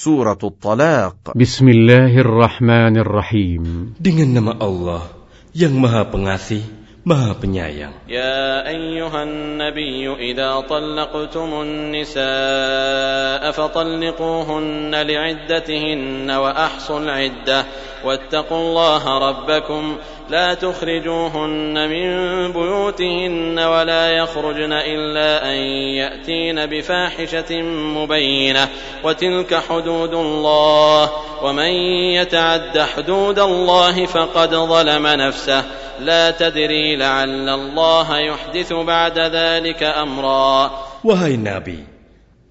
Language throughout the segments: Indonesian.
سورة الطلاق. بسم الله الرحمن الرحيم. Dengan nama Allah yang maha pengasih maha penyayang. يا أيها النبي إذا طلقتم النساء فطلقوهن لعدتهن وأحصوا العدة. واتقوا الله ربكم لا تخرجوهن من بيوتهن ولا يخرجن إلا أن يأتين بفاحشة مبينة وتلك حدود الله ومن يتعد حدود الله فقد ظلم نفسه لا تدري لعل الله يحدث بعد ذلك أمرا Wahai Nabi,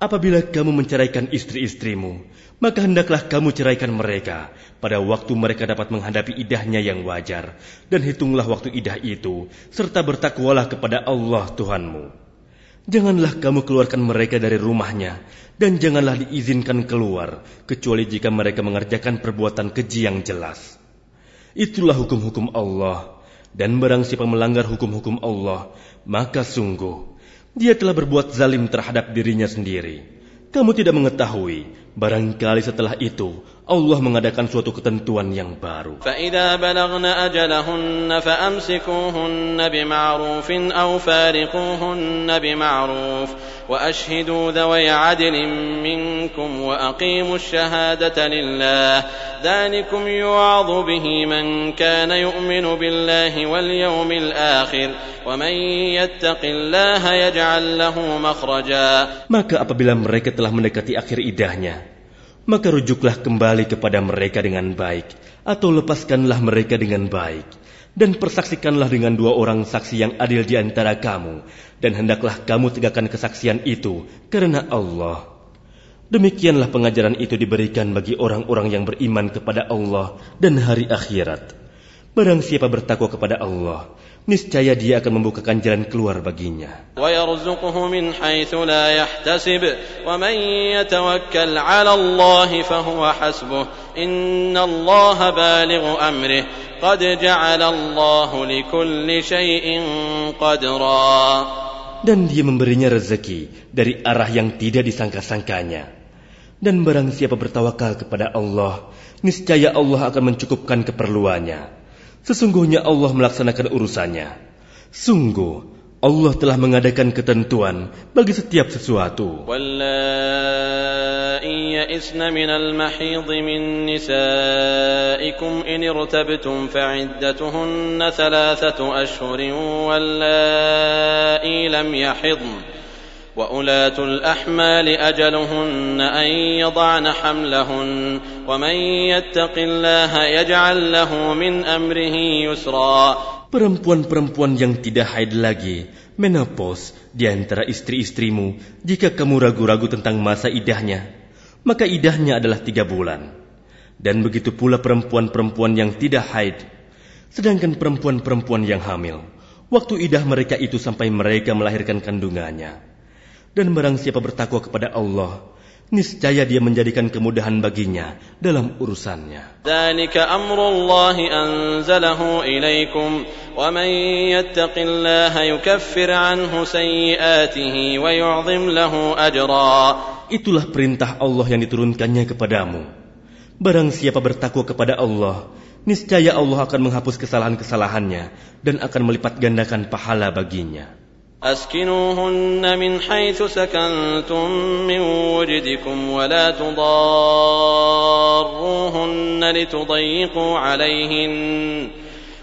apabila kamu menceraikan istri-istrimu, maka hendaklah kamu ceraikan mereka pada waktu mereka dapat menghadapi idahnya yang wajar, dan hitunglah waktu idah itu, serta bertakwalah kepada Allah Tuhanmu. Janganlah kamu keluarkan mereka dari rumahnya, dan janganlah diizinkan keluar, kecuali jika mereka mengerjakan perbuatan keji yang jelas. Itulah hukum-hukum Allah, dan barang siapa melanggar hukum-hukum Allah, maka sungguh dia telah berbuat zalim terhadap dirinya sendiri. Kamu tidak mengetahui, barangkali setelah itu Allah mengadakan suatu ketentuan yang baru. فإذا بلغن أجلهن فأمسكوهن بمعروف أو فارقوهن بمعروف وأشهدوا ذوي عدل منكم وأقيموا الشهادة لله ذلكم يوعظ به من كان يؤمن بالله واليوم الآخر ومن يتق الله يجعل له مخرجا Maka apabila mereka telah mendekati akhir idahnya, maka rujuklah kembali kepada mereka dengan baik, atau lepaskanlah mereka dengan baik, dan persaksikanlah dengan dua orang saksi yang adil di antara kamu, dan hendaklah kamu tegakkan kesaksian itu karena Allah. Demikianlah pengajaran itu diberikan bagi orang-orang yang beriman kepada Allah dan hari akhirat. Barang siapa bertakwa kepada Allah, niscaya dia akan membukakan jalan keluar baginya. Dan dia memberinya rezeki dari arah yang tidak disangka-sangkanya. Dan barang siapa bertawakal kepada Allah, niscaya Allah akan mencukupkan keperluannya. Sesungguhnya Allah melaksanakan urusannya. Sungguh, Allah telah mengadakan ketentuan bagi setiap sesuatu. واللائي يئسن من المحيض من نسائكم إن ارتبتم فعدتهن ثلاثة أشهر واللائي لم يحضن وأولاة الأحمال أجلهن أن يضعن حملهن ومن يتق الله يجعل له من أمره يسرا Perempuan-perempuan yang tidak haid lagi, menopause di antara istri-istrimu, jika kamu ragu-ragu tentang masa idahnya, maka idahnya adalah tiga bulan. Dan begitu pula perempuan-perempuan yang tidak haid. Sedangkan perempuan-perempuan yang hamil, waktu idah mereka itu sampai mereka melahirkan kandungannya. Dan barang siapa bertakwa kepada Allah, niscaya dia menjadikan kemudahan baginya dalam urusannya. Itulah perintah Allah yang diturunkannya kepadamu. Barang siapa bertakwa kepada Allah, niscaya Allah akan menghapus kesalahan-kesalahannya dan akan melipat gandakan pahala baginya. أسكنوهن من حيث سكنتم من وجدكم ولا تضاروهن لتضيقوا عليهن.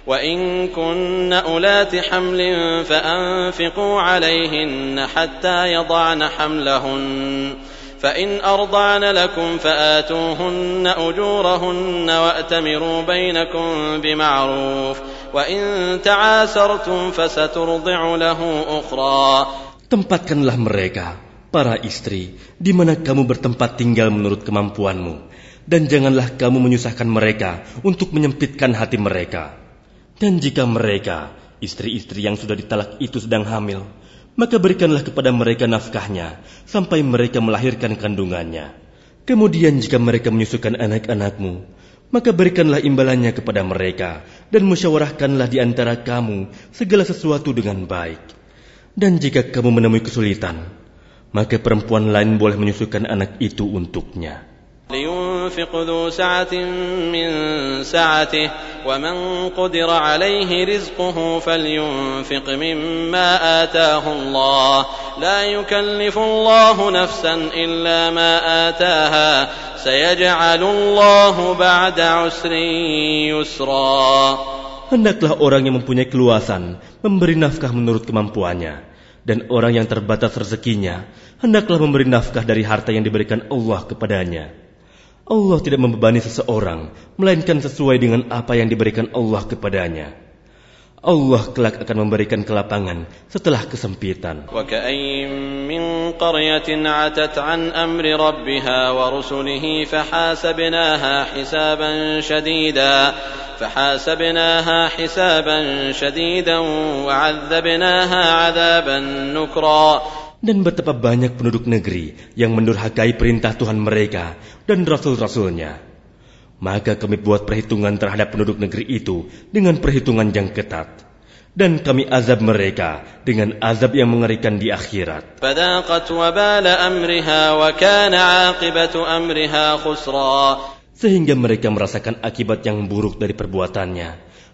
وإن كن أولات حمل فأنفقوا عليهن حتى يضعن حملهن. فإن أرضعن لكم فآتوهن أجورهن وأتمروا بينكم بمعروف. وإن تعاسرتم فسترضع له أخرى Tempatkanlah mereka, para istri, di mana kamu bertempat tinggal menurut kemampuanmu, dan janganlah kamu menyusahkan mereka untuk menyempitkan hati mereka. Dan jika mereka, istri-istri yang sudah ditalak itu sedang hamil, maka berikanlah kepada mereka nafkahnya sampai mereka melahirkan kandungannya. Kemudian jika mereka menyusukan anak-anakmu, maka berikanlah imbalannya kepada mereka dan musyawarahkanlah di antara kamu segala sesuatu dengan baik. Dan jika kamu menemui kesulitan, maka perempuan lain boleh menyusukan anak itu untuknya. لينفق ذو سعة من سعته ومن قدر عليه رزقه فلينفق مما آتاه الله لا يكلف الله نفسا إلا ما آتاها سيجعل الله بعد عسر يسرا Hendaklah orang yang mempunyai keluasan memberi nafkah menurut kemampuannya, dan orang yang terbatas rezekinya hendaklah memberi nafkah dari harta yang diberikan Allah kepadanya. Allah tidak membebani seseorang, melainkan sesuai dengan apa yang diberikan Allah kepadanya. Allah kelak akan memberikan kelapangan setelah kesempitan. وكأين من قرية عتت عن أمر ربها ورسله فحاسبناها حسابا شديدا فحاسبناها حسابا شديدا وعذبناها عذابا نكرا Dan betapa banyak penduduk negeri yang mendurhakai perintah Tuhan mereka dan rasul-rasulnya. Maka kami buat perhitungan terhadap penduduk negeri itu dengan perhitungan yang ketat. dan kami azab mereka dengan azab yang mengerikan di akhirat. Sehingga mereka merasakan akibat yang buruk dari perbuatannya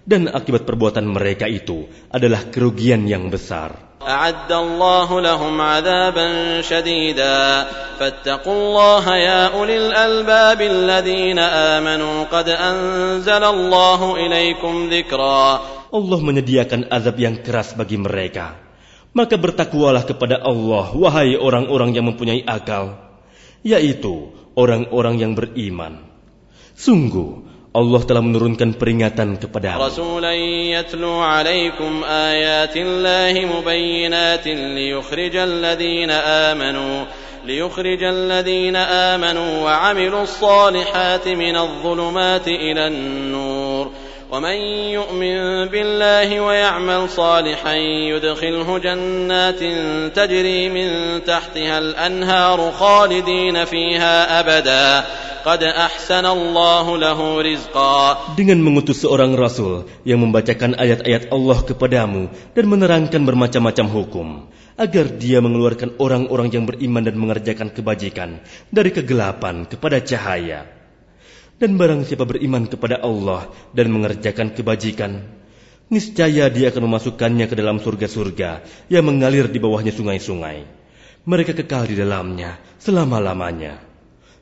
dan akibat perbuatan mereka itu adalah kerugian yang besar. أعد الله لهم عذابا شديدا فاتقوا الله يا أولي الألباب الذين آمنوا قد أنزل الله إليكم ذكرا Allah menyediakan azab yang keras bagi mereka. Maka bertakwalah kepada Allah, wahai orang-orang yang mempunyai akal, yaitu orang-orang yang beriman. Sungguh, Allah telah menurunkan peringatan kepada يتلو عليكم آيات الله مبينات ليخرج الذين آمنوا ليخرج الذين آمنوا وعملوا الصالحات من الظلمات إلى النور ومن يؤمن بالله ويعمل صالحا يدخله جنات تجري من تحتها الأنهار خالدين فيها أبدا قد أحسن الله له رزقا dengan mengutus seorang rasul yang membacakan ayat-ayat Allah kepadamu dan menerangkan bermacam-macam hukum agar dia mengeluarkan orang-orang yang beriman dan mengerjakan kebajikan dari kegelapan kepada cahaya. Dan barang siapa beriman kepada Allah dan mengerjakan kebajikan, niscaya dia akan memasukkannya ke dalam surga-surga yang mengalir di bawahnya sungai-sungai. Mereka kekal di dalamnya selama-lamanya.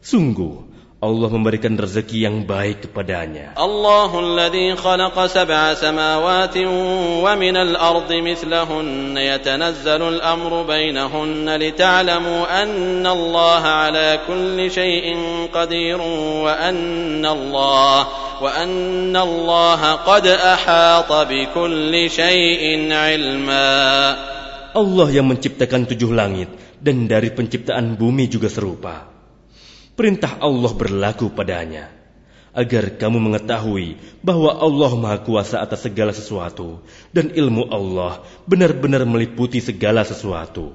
Sungguh, Allah memberikan rezeki yang baik kepadanya. الله الذي خلق سبع سماوات ومن الأرض مثلهن يتنزل الأمر بينهن لتعلموا أن الله على كل شيء قدير وأن الله وأن الله قد أحاط بكل شيء علما Allah yang menciptakan tujuh langit dan dari penciptaan bumi juga serupa. Perintah Allah berlaku padanya agar kamu mengetahui bahwa Allah Maha Kuasa atas segala sesuatu dan ilmu Allah benar-benar meliputi segala sesuatu.